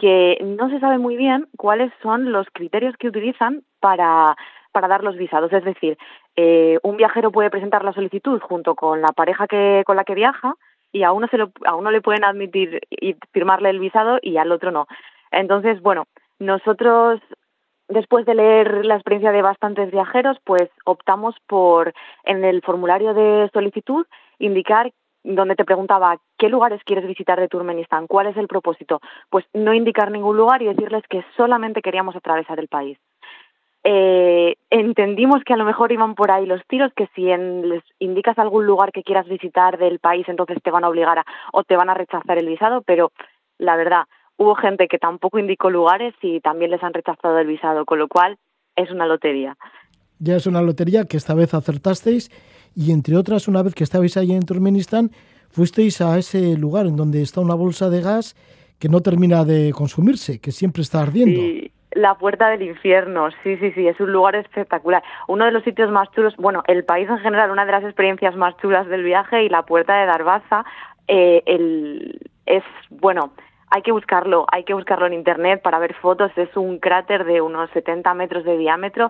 que no se sabe muy bien cuáles son los criterios que utilizan para, para dar los visados. Es decir, eh, un viajero puede presentar la solicitud junto con la pareja que, con la que viaja y a uno, se lo, a uno le pueden admitir y firmarle el visado y al otro no. Entonces, bueno, nosotros después de leer la experiencia de bastantes viajeros, pues optamos por en el formulario de solicitud indicar donde te preguntaba qué lugares quieres visitar de Turkmenistán, cuál es el propósito, pues no indicar ningún lugar y decirles que solamente queríamos atravesar el país. Eh, entendimos que a lo mejor iban por ahí los tiros, que si en, les indicas algún lugar que quieras visitar del país, entonces te van a obligar a, o te van a rechazar el visado, pero la verdad, hubo gente que tampoco indicó lugares y también les han rechazado el visado, con lo cual es una lotería. Ya es una lotería que esta vez acertasteis y entre otras, una vez que estabais allí en Turkmenistán, fuisteis a ese lugar en donde está una bolsa de gas que no termina de consumirse, que siempre está ardiendo. Sí, la puerta del infierno, sí, sí, sí, es un lugar espectacular. Uno de los sitios más chulos, bueno, el país en general, una de las experiencias más chulas del viaje y la puerta de Darbaza, eh, el, es, bueno, hay que buscarlo, hay que buscarlo en internet para ver fotos. Es un cráter de unos 70 metros de diámetro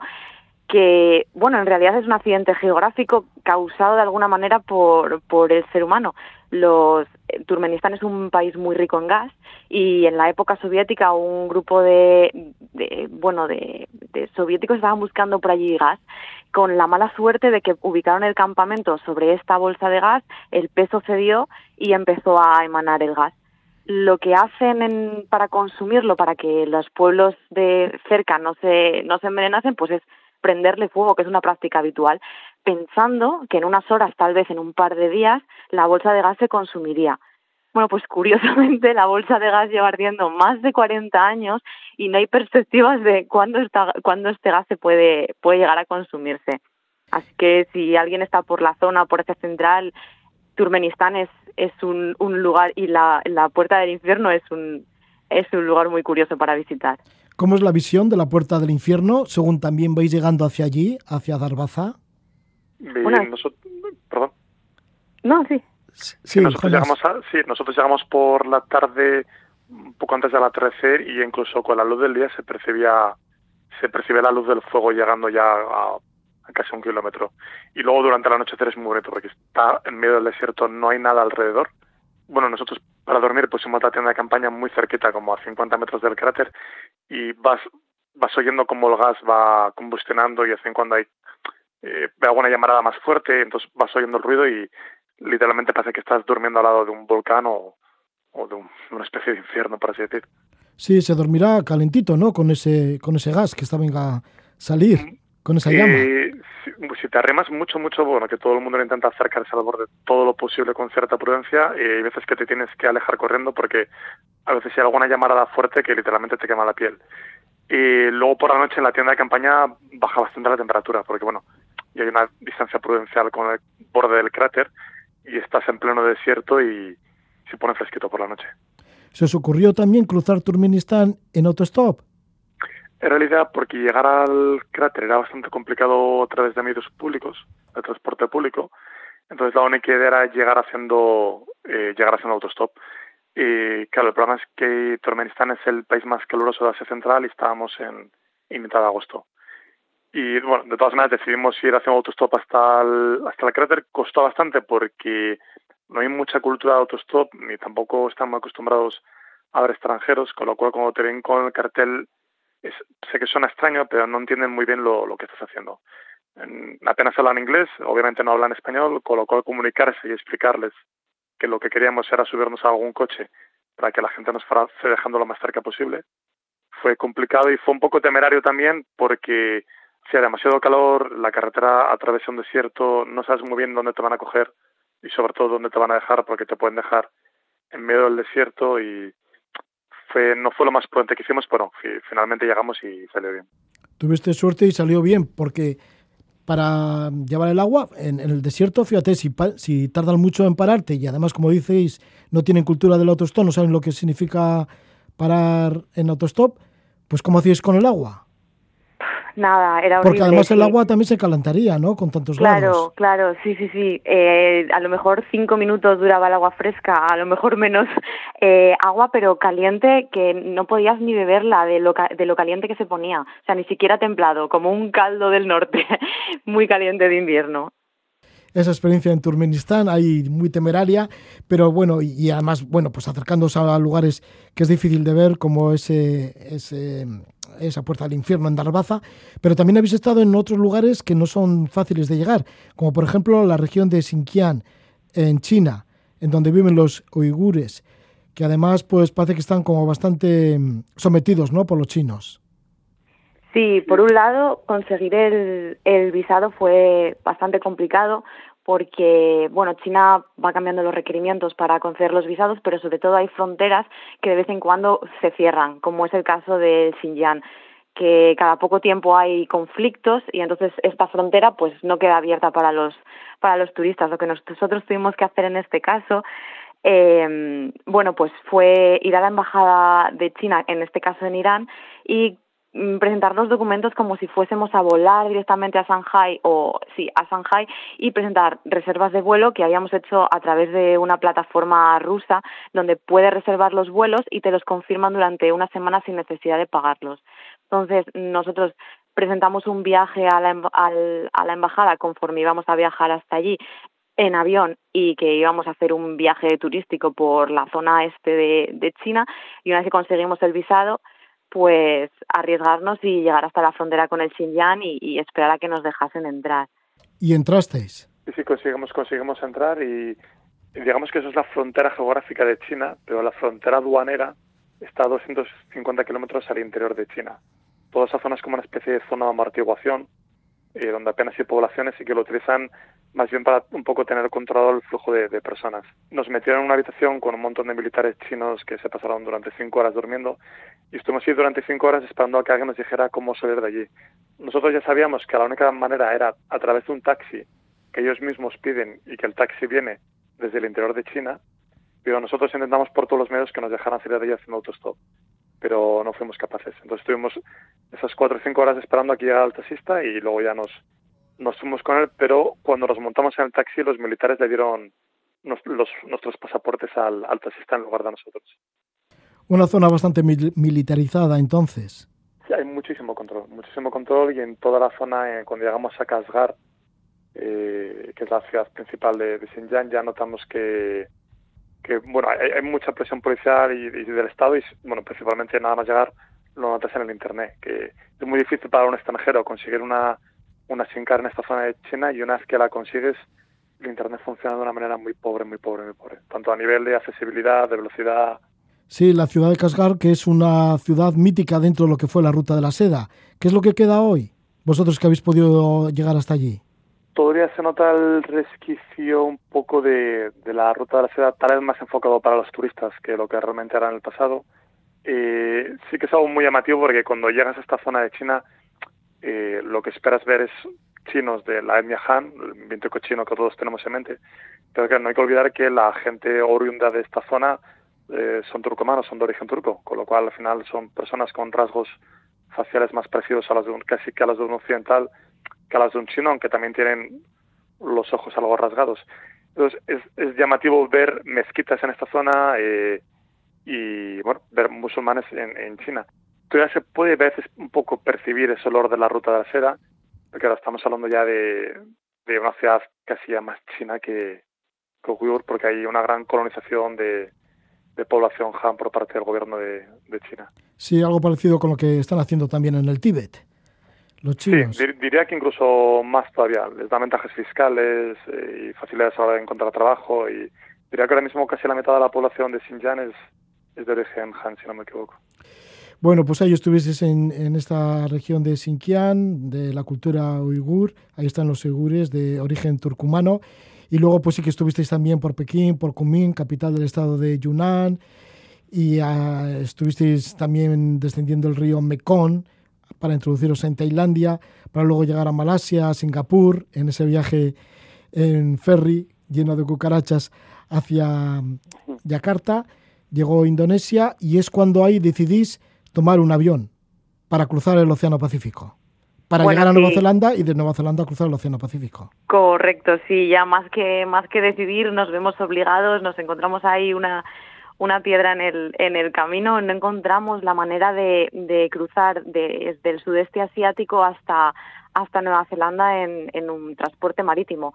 que, bueno, en realidad es un accidente geográfico causado de alguna manera por, por el ser humano. Los Turkmenistán es un país muy rico en gas y en la época soviética un grupo de, de bueno de, de soviéticos estaban buscando por allí gas con la mala suerte de que ubicaron el campamento sobre esta bolsa de gas, el peso cedió y empezó a emanar el gas lo que hacen en, para consumirlo, para que los pueblos de cerca no se, no se envenenasen, pues es prenderle fuego, que es una práctica habitual, pensando que en unas horas, tal vez en un par de días, la bolsa de gas se consumiría. Bueno, pues curiosamente la bolsa de gas lleva ardiendo más de 40 años y no hay perspectivas de cuándo, está, cuándo este gas se puede, puede llegar a consumirse. Así que si alguien está por la zona, por ese central, Turkmenistán es, es un, un lugar y la, la Puerta del Infierno es un, es un lugar muy curioso para visitar. ¿Cómo es la visión de la Puerta del Infierno según también vais llegando hacia allí, hacia Darbaza? Bueno. Nosotros, perdón. No, sí. Sí, nosotros llegamos a, sí, nosotros llegamos por la tarde, un poco antes del atardecer, y incluso con la luz del día se percibía, se percibe la luz del fuego llegando ya a, a casi un kilómetro. Y luego durante el anochecer es muy bonito porque está en medio del desierto, no hay nada alrededor. Bueno, nosotros para dormir pusimos la tienda de campaña muy cerquita, como a 50 metros del cráter, y vas, vas oyendo cómo el gas va combustionando y de vez en cuando hay eh, alguna llamarada más fuerte, entonces vas oyendo el ruido y literalmente parece que estás durmiendo al lado de un volcán o, o de un- una especie de infierno, por así decir. Sí, se dormirá calentito, ¿no? Con ese, con ese gas que está venga a salir, con esa llama. Eh, si, te arrimas mucho, mucho, bueno, que todo el mundo intenta acercarse al borde todo lo posible con cierta prudencia, y hay veces que te tienes que alejar corriendo porque a veces hay alguna llamarada fuerte que literalmente te quema la piel. Y luego por la noche en la tienda de campaña baja bastante la temperatura, porque bueno, y hay una distancia prudencial con el borde del cráter y estás en pleno desierto y se pone fresquito por la noche. ¿Se os ocurrió también cruzar Turkmenistán en autostop? En realidad, porque llegar al cráter era bastante complicado a través de medios públicos, de transporte público, entonces la única idea era llegar haciendo, eh, llegar haciendo autostop. Y claro, el problema es que Turkmenistán es el país más caluroso de Asia Central y estábamos en, en mitad de agosto. Y bueno, de todas maneras decidimos ir haciendo autostop hasta el, hasta el cráter. Costó bastante porque no hay mucha cultura de autostop ni tampoco están muy acostumbrados a ver extranjeros, con lo cual cuando te ven con el cartel es, sé que suena extraño, pero no entienden muy bien lo, lo que estás haciendo. En, apenas hablan inglés, obviamente no hablan español, con lo cual comunicarse y explicarles que lo que queríamos era subirnos a algún coche para que la gente nos fuera dejando lo más cerca posible. Fue complicado y fue un poco temerario también porque hacía demasiado calor, la carretera atraviesa un desierto, no sabes muy bien dónde te van a coger y sobre todo dónde te van a dejar porque te pueden dejar en medio del desierto y fue no fue lo más prudente que hicimos, pero finalmente llegamos y salió bien. Tuviste suerte y salió bien porque para llevar el agua en, el desierto, fíjate, si, si tardan mucho en pararte y además, como dices, no tienen cultura del autostop, no saben lo que significa parar en autostop, pues ¿cómo hacíais con el agua? Nada, era horrible. Porque además sí. el agua también se calentaría, ¿no? Con tantos Claro, grados. claro, sí, sí, sí. Eh, a lo mejor cinco minutos duraba el agua fresca, a lo mejor menos eh, agua, pero caliente que no podías ni beberla de lo, de lo caliente que se ponía. O sea, ni siquiera templado, como un caldo del norte, muy caliente de invierno esa experiencia en Turkmenistán, ahí muy temeraria, pero bueno, y, además, bueno, pues acercándose a lugares que es difícil de ver, como ese, ese, esa puerta al infierno en Darbaza, pero también habéis estado en otros lugares que no son fáciles de llegar, como por ejemplo la región de Xinjiang, en China, en donde viven los uigures, que además pues parece que están como bastante sometidos, ¿no?, por los chinos. Sí, por un lado, conseguir el, el visado fue bastante complicado porque, bueno, China va cambiando los requerimientos para conceder los visados, pero sobre todo hay fronteras que de vez en cuando se cierran, como es el caso de Xinjiang que cada poco tiempo hay conflictos y entonces esta frontera pues no queda abierta para los para los turistas. Lo que nosotros tuvimos que hacer en este caso eh, bueno pues fue ir a la embajada de China en este caso en Irán y presentar los documentos como si fuésemos a volar directamente a Shanghai o sí, a Shanghai y presentar reservas de vuelo que habíamos hecho a través de una plataforma rusa donde puedes reservar los vuelos y te los confirman durante una semana sin necesidad de pagarlos. Entonces, nosotros presentamos un viaje a la, a la embajada conforme íbamos a viajar hasta allí en avión y que íbamos a hacer un viaje turístico por la zona este de, de China y una vez que conseguimos el visado pues arriesgarnos y llegar hasta la frontera con el Xinjiang y, y, esperar a que nos dejasen entrar. ¿Y entrasteis? Sí, sí, conseguimos, conseguimos entrar y, y digamos que eso es la frontera geográfica de China, pero la frontera aduanera está a 250 kilómetros al interior de China. Toda esa zona es como una especie de zona de amortiguación, eh, donde apenas hay poblaciones y que lo utilizan más bien para un poco tener controlado el flujo de, de, personas. Nos metieron en una habitación con un montón de militares chinos que se pasaron durante cinco horas durmiendo y estuvimos ahí durante cinco horas esperando a que alguien nos dijera cómo salir de allí. Nosotros ya sabíamos que la única manera era a través de un taxi que ellos mismos piden y que el taxi viene desde el interior de China, pero nosotros intentamos por todos los medios que nos dejaran salir de allí haciendo autostop, pero no fuimos capaces. Entonces estuvimos esas cuatro o cinco horas esperando a que llegara el taxista y luego ya nos nos fuimos con él, pero cuando nos montamos en el taxi los militares le dieron nos, los, nuestros pasaportes al, al, taxista en lugar de a nosotros. Una zona bastante mil militarizada entonces. Sí, hay muchísimo control, muchísimo control y en toda la zona, eh, cuando llegamos a Kashgar, eh, que es la ciudad principal de, de Xinjiang, ya notamos que, que bueno, hay, hay mucha presión policial y, del Estado y, bueno, principalmente nada más llegar lo notas en el Internet, que es muy difícil para un extranjero conseguir una una SIM en esta zona de China y una vez que la consigues, el Internet funciona de una manera muy pobre, muy pobre, muy pobre. Tanto a nivel de accesibilidad, de velocidad. Sí, la ciudad de Kashgar, que es una ciudad mítica dentro de lo que fue la ruta de la seda. ¿Qué es lo que queda hoy? Vosotros que habéis podido llegar hasta allí. Todavía se nota el resquicio un poco de, de la ruta de la seda, tal vez más enfocado para los turistas que lo que realmente era en el pasado. Eh, sí que es algo muy llamativo porque cuando llegas a esta zona de China, eh, lo que esperas ver es chinos de la etnia Han, el viento cochino que todos tenemos en mente. Pero que no hay que olvidar que la gente oriunda de esta zona eh, son turcomanos, son de origen turco, con lo cual al final son personas con rasgos faciales más parecidos a las de un, casi que a las de un occidental que a las de un chino, aunque también tienen los ojos algo rasgados. Entonces es, es llamativo ver mezquitas en esta zona eh, y bueno, ver musulmanes en, en China. Todavía se puede a veces un poco percibir ese olor de la ruta de la seda, porque ahora estamos hablando ya de, de una ciudad casi ya más china que, que Uyghur, porque hay una gran colonización de, de población Han por parte del gobierno de, de China. Sí, algo parecido con lo que están haciendo también en el Tíbet. Los chinos. Sí, dir- diría que incluso más todavía. Les dan ventajas fiscales eh, y facilidades a la hora de encontrar trabajo. Y diría que ahora mismo casi la mitad de la población de Xinjiang es, es de origen Han, si no me equivoco. Bueno, pues ahí estuvisteis en, en esta región de Xinjiang, de la cultura uigur. Ahí están los uigures de origen turcumano. Y luego, pues sí que estuvisteis también por Pekín, por Kunming, capital del estado de Yunnan. Y ah, estuvisteis también descendiendo el río Mekong para introduciros en Tailandia, para luego llegar a Malasia, a Singapur, en ese viaje en ferry lleno de cucarachas hacia Yakarta. Llegó Indonesia y es cuando ahí decidís tomar un avión para cruzar el Océano Pacífico. Para Bueno, llegar a Nueva sí. Zelanda y de Nueva Zelanda cruzar el Océano Pacífico. Correcto, sí, ya más que más que decidir nos vemos obligados, nos encontramos ahí una una piedra en el en el camino, no encontramos la manera de, cruzar de- desde el sudeste asiático hasta hasta Nueva Zelanda en, en un transporte marítimo.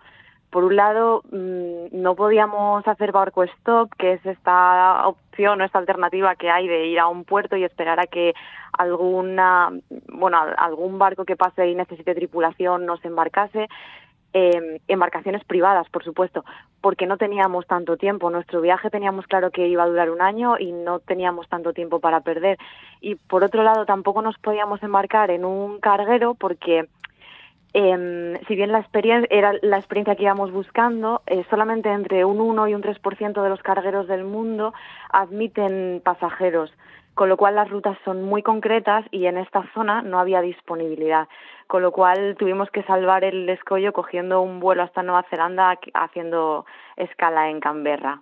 Por un lado, mm, no podíamos hacer barco stop, que es esta opción o esta alternativa que hay de ir a un puerto y esperar a que alguna, bueno, algún barco que pase y necesite tripulación nos embarcase. Eh, embarcaciones privadas, por supuesto, porque no teníamos tanto tiempo. Nuestro viaje teníamos claro que iba a durar un año y no teníamos tanto tiempo para perder. Y por otro lado, tampoco nos podíamos embarcar en un carguero porque eh, si bien la experiencia era la experiencia que íbamos buscando, eh, solamente entre un 1 y un 3% de los cargueros del mundo admiten pasajeros, con lo cual las rutas son muy concretas y en esta zona no había disponibilidad, con lo cual tuvimos que salvar el escollo cogiendo un vuelo hasta Nueva Zelanda haciendo escala en Canberra.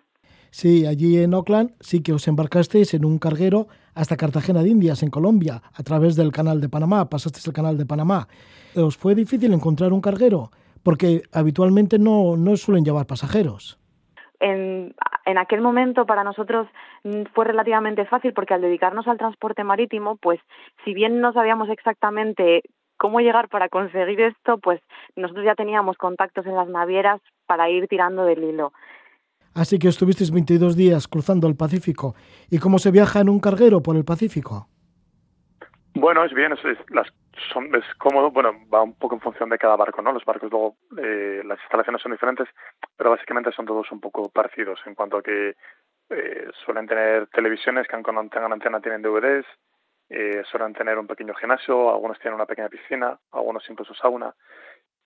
Sí, allí en Auckland sí que os embarcasteis en un carguero hasta Cartagena de Indias, en Colombia, a través del canal de Panamá, pasasteis el canal de Panamá. ¿Os fue difícil encontrar un carguero? Porque habitualmente no, no suelen llevar pasajeros. En, aquel momento para nosotros mm, fue relativamente fácil porque al dedicarnos al transporte marítimo, pues si bien no sabíamos exactamente cómo llegar para conseguir esto, pues nosotros ya teníamos contactos en las navieras para ir tirando del hilo. Así que estuvisteis 22 días cruzando el Pacífico. ¿Y cómo se viaja en un carguero por el Pacífico? Bueno, es bien, es, es, las, son, es cómodo, bueno, va un poco en función de cada barco, ¿no? Los barcos luego, eh, las instalaciones son diferentes, pero básicamente son todos un poco parecidos en cuanto a que eh, suelen tener televisiones que aunque no tengan antena tienen DVDs, eh, suelen tener un pequeño gimnasio, algunos tienen una pequeña piscina, algunos incluso sauna.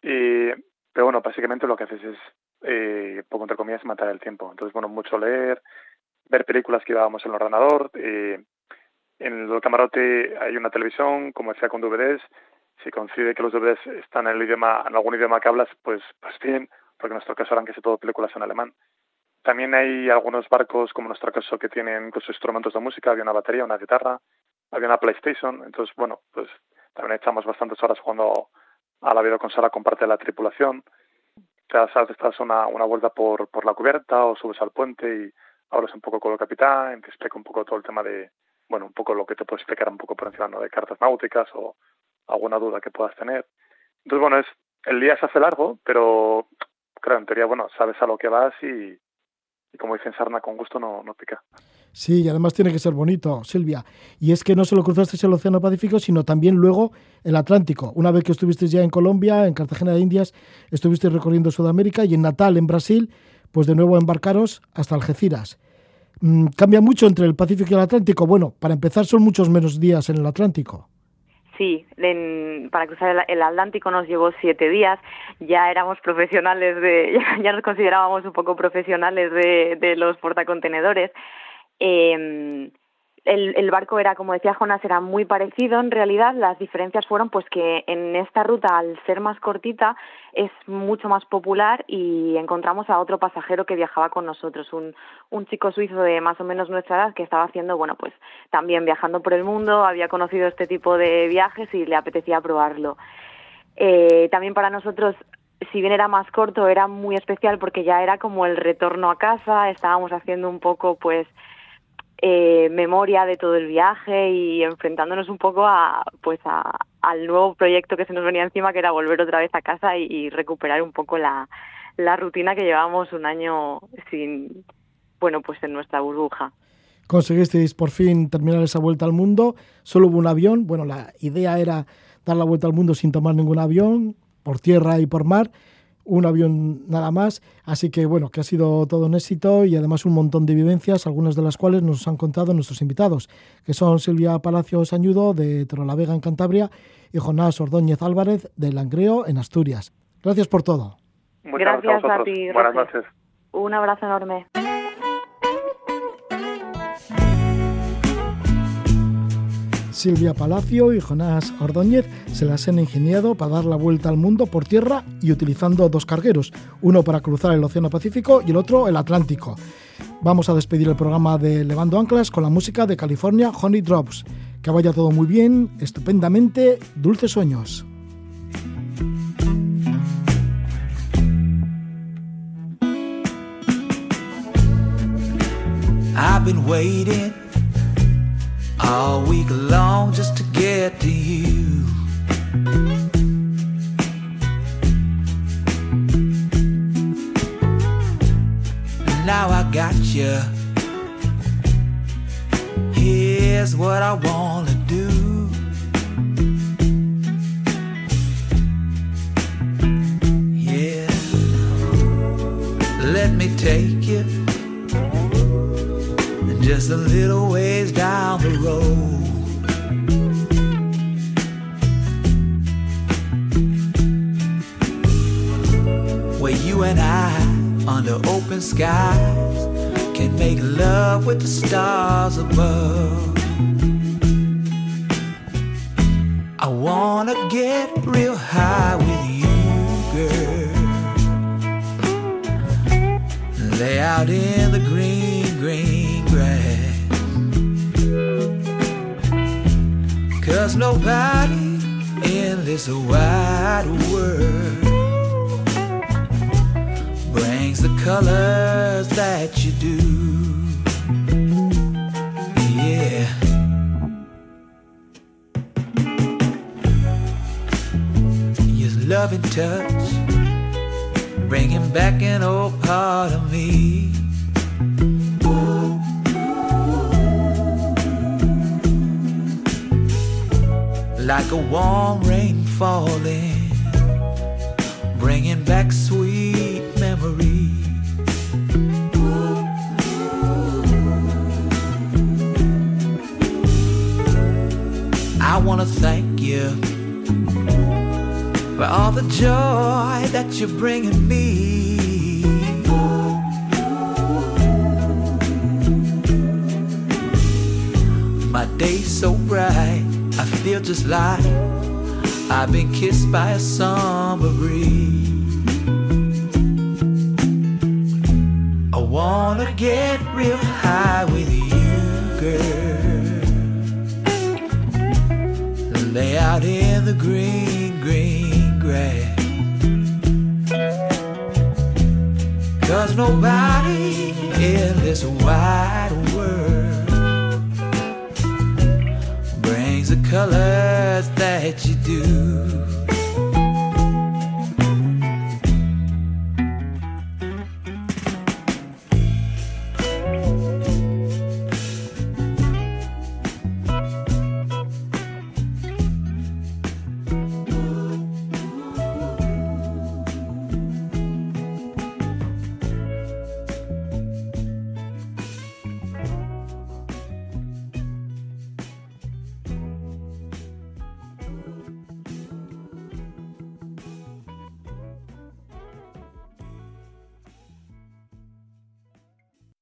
Y, pero bueno, básicamente lo que haces es, eh, poco entre comillas, matar el tiempo. Entonces, bueno, mucho leer, ver películas que llevábamos en el ordenador, eh, en el camarote hay una televisión, como decía, con DVDs. Si coincide que los DVDs están en el idioma, en algún idioma que hablas, pues, pues bien, porque en nuestro caso eran casi todo películas en alemán. También hay algunos barcos, como en nuestro caso, que tienen incluso instrumentos de música, había una batería, una guitarra, había una PlayStation, entonces, bueno, pues también echamos bastantes horas jugando a la videoconsola con parte de la tripulación. Te das una, una vuelta por, por la cubierta o subes al puente y hablas un poco con el capitán, te explica un poco todo el tema de, bueno, un poco lo que te puedo explicar un poco por encima ¿no? de cartas náuticas o alguna duda que puedas tener. Entonces, bueno, es el día se hace largo, pero creo, en teoría, bueno, sabes a lo que vas y, y como dicen, sarna con gusto no, no pica. Sí, y además tiene que ser bonito, Silvia. Y es que no solo cruzasteis el Océano Pacífico, sino también luego el Atlántico. Una vez que estuvisteis ya en Colombia, en Cartagena de Indias, estuvisteis recorriendo Sudamérica y en Natal, en Brasil, pues de nuevo embarcaros hasta Algeciras. Mm, ¿Cambia mucho entre el Pacífico y el Atlántico? Bueno, para empezar son muchos menos días en el Atlántico. Sí, para cruzar el, Atlántico nos llevó siete días. Ya éramos profesionales de, ya, nos considerábamos un poco profesionales de, de los portacontenedores. Eh, el, barco era, como decía Jonas, era muy parecido. En realidad, las diferencias fueron pues que en esta ruta, al ser más cortita, es mucho más popular y encontramos a otro pasajero que viajaba con nosotros, un, chico suizo de más o menos nuestra edad que estaba haciendo, bueno, pues también viajando por el mundo, había conocido este tipo de viajes y le apetecía probarlo. Eh, también para nosotros si bien era más corto, era muy especial porque ya era como el retorno a casa, estábamos haciendo un poco pues eh, memoria de todo el viaje y enfrentándonos un poco a pues a, al nuevo proyecto que se nos venía encima que era volver otra vez a casa y, recuperar un poco la, la rutina que llevábamos un año sin bueno pues en nuestra burbuja. Conseguisteis por fin terminar esa vuelta al mundo. Solo hubo un avión. Bueno la idea era dar la vuelta al mundo sin tomar ningún avión por tierra y por mar un avión nada más. Así que bueno, que ha sido todo un éxito y además un montón de vivencias, algunas de las cuales nos han contado nuestros invitados, que son Silvia Palacios Añudo de Vega en Cantabria y Jonás Ordóñez Álvarez de Langreo en Asturias. Gracias por todo. gracias, a, ti. Buenas noches. Un abrazo enorme. Silvia Palacio y Jonás Ordóñez se las han ingeniado para dar la vuelta al mundo por tierra y utilizando dos cargueros, uno para cruzar el Océano Pacífico y el otro el Atlántico. Vamos a despedir el programa de Levando Anclas con la música de California Honey Drops. Que vaya todo muy bien, estupendamente, dulces sueños. All week long just to get to you. now I got you. Here's what I wanna do. Yeah, let me take you just a little ways down the road. Where you and I, under open skies, can make love with the stars above. I wanna get real high with you, girl. Lay out in the green, green Cause nobody in this wide world brings the colors that you do. Yeah. Your loving touch, bringing back an old part of me. Like a warm rain falling, bringing back sweet memories. I want to thank you for all the joy that you're bringing me. My day's so bright feel just like I've been kissed by a summer breeze. I wanna get real high with you, girl. Lay out in the green, green grass. Cause nobody in this wide colors that you do.